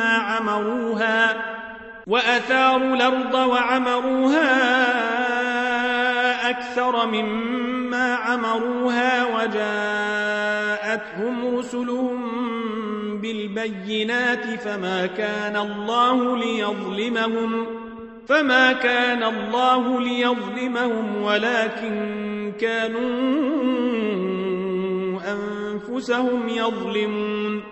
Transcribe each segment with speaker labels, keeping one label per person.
Speaker 1: عمروها وأثاروا الأرض وعمروها أكثر مما عمروها وجاءتهم رسلهم بالبينات فما كان الله ليظلمهم فما كان الله ليظلمهم ولكن كانوا أنفسهم يظلمون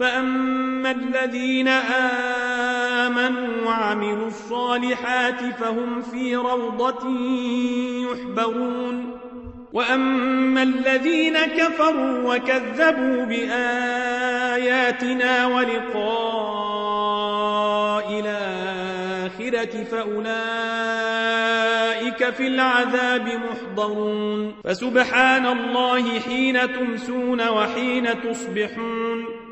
Speaker 1: فأما الذين آمنوا وعملوا الصالحات فهم في روضة يحبرون وأما الذين كفروا وكذبوا بآياتنا ولقاء الآخرة فأولئك في العذاب محضرون فسبحان الله حين تمسون وحين تصبحون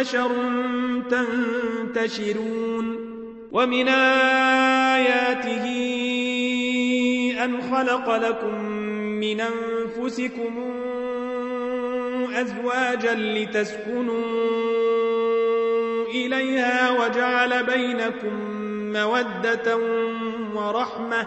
Speaker 1: بشر تنتشرون ومن آياته أن خلق لكم من أنفسكم أزواجا لتسكنوا إليها وجعل بينكم مودة ورحمة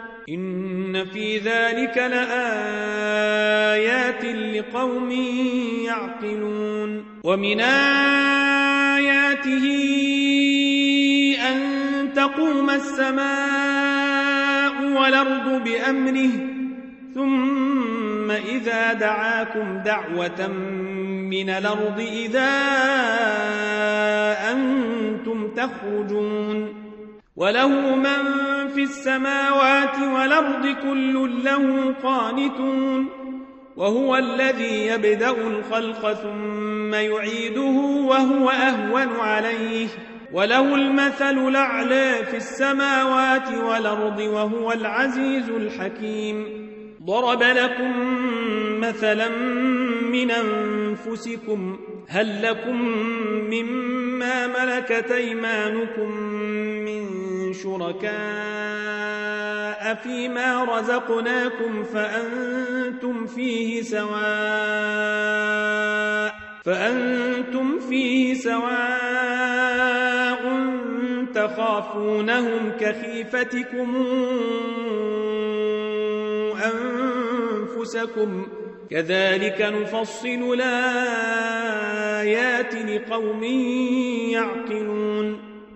Speaker 1: إن في ذلك لآيات لقوم يعقلون ومن آياته أن تقوم السماء والأرض بأمره ثم إذا دعاكم دعوة من الأرض إذا أنتم تخرجون وله من في السماوات والأرض كل له قانتون وهو الذي يبدأ الخلق ثم يعيده وهو أهون عليه. وله المثل الأعلى في السماوات والأرض وهو العزيز الحكيم. ضرب لكم مثلا من أنفسكم هل لكم مما ملكت أيمانكم من شركاء فيما رزقناكم فأنتم فيه سواء فأنتم فيه سواء تخافونهم كخيفتكم أنفسكم كذلك نفصل الآيات لقوم يعقلون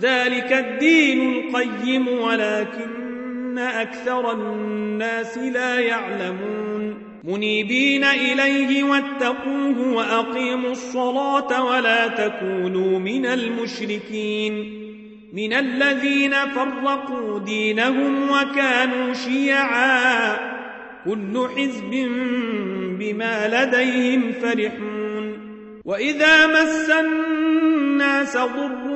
Speaker 1: ذلك الدين القيم ولكن أكثر الناس لا يعلمون. منيبين إليه واتقوه وأقيموا الصلاة ولا تكونوا من المشركين. من الذين فرقوا دينهم وكانوا شيعا. كل حزب بما لديهم فرحون. وإذا مس الناس ضر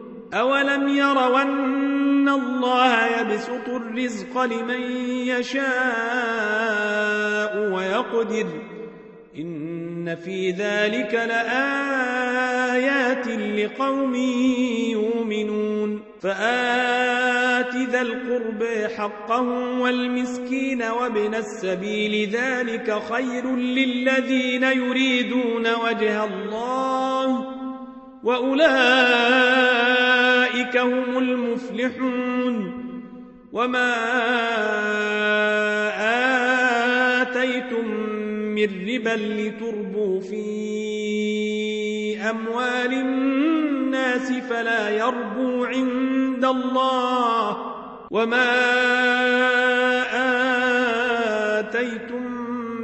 Speaker 1: أولم يروا أن الله يبسط الرزق لمن يشاء ويقدر إن في ذلك لآيات لقوم يؤمنون فآت ذا القرب حقه والمسكين وابن السبيل ذلك خير للذين يريدون وجه الله وأولئك هم المفلحون. وما آتيتم من ربا لتربوا في أموال الناس فلا يربو عند الله. وما آتيتم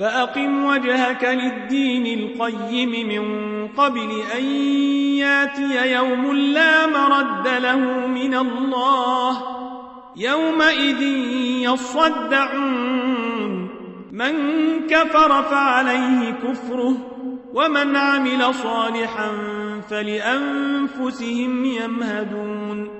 Speaker 1: فأقم وجهك للدين القيم من قبل أن ياتي يوم لا مرد له من الله. يومئذ يصدعون. من كفر فعليه كفره ومن عمل صالحا فلأنفسهم يمهدون.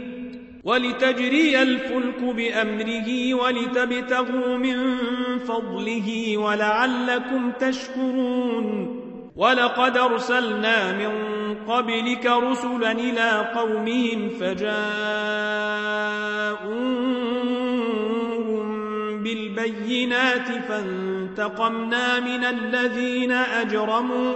Speaker 1: ولتجري الفلك بأمره ولتبتغوا من فضله ولعلكم تشكرون. ولقد أرسلنا من قبلك رسلا إلى قومهم فجاءوهم بالبينات فانتقمنا من الذين أجرموا.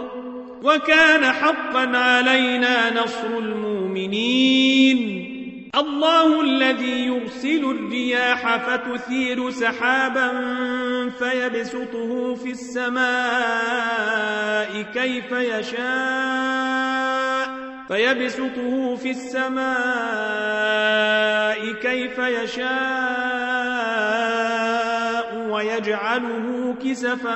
Speaker 1: وكان حقا علينا نصر المؤمنين. الله الذي يرسل الرياح فتثير سحابا فيبسطه في السماء كيف يشاء فيبسطه في السماء كيف يشاء ويجعله كسفا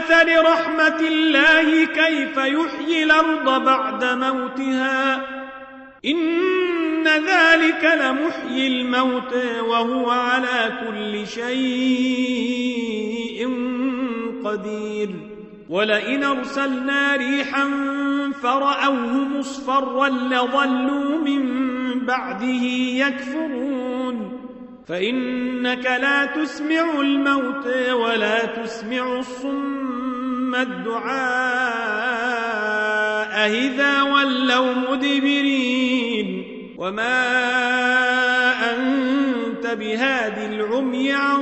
Speaker 1: أثر رحمة الله كيف يحيي الأرض بعد موتها؟ إن ذلك لمحيي الموت وهو على كل شيء قدير. ولئن أرسلنا ريحا فرأوه مصفرا لظلوا من بعده يكفرون. فإنك لا تسمع الموت ولا تسمع الصم الدعاء إذا ولوا مدبرين. وما أنت بهاد العمي عن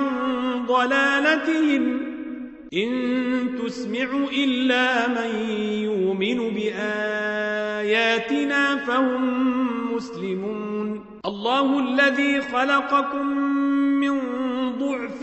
Speaker 1: ضلالتهم. إن تسمع إلا من يؤمن بآياتنا فهم مسلمون. الله الذي خلقكم من ضعف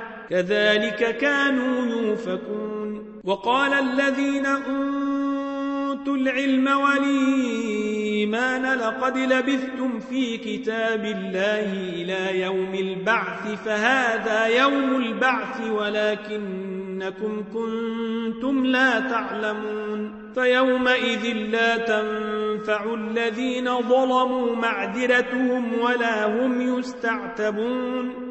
Speaker 1: كذلك كانوا يوفكون. وقال الذين أوتوا العلم والإيمان لقد لبثتم في كتاب الله إلى يوم البعث فهذا يوم البعث ولكنكم كنتم لا تعلمون. فيومئذ لا تنفع الذين ظلموا معذرتهم ولا هم يستعتبون.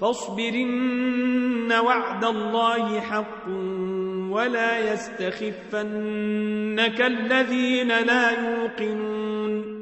Speaker 1: فاصبرن وعد الله حق ولا يستخفنك الذين لا يوقنون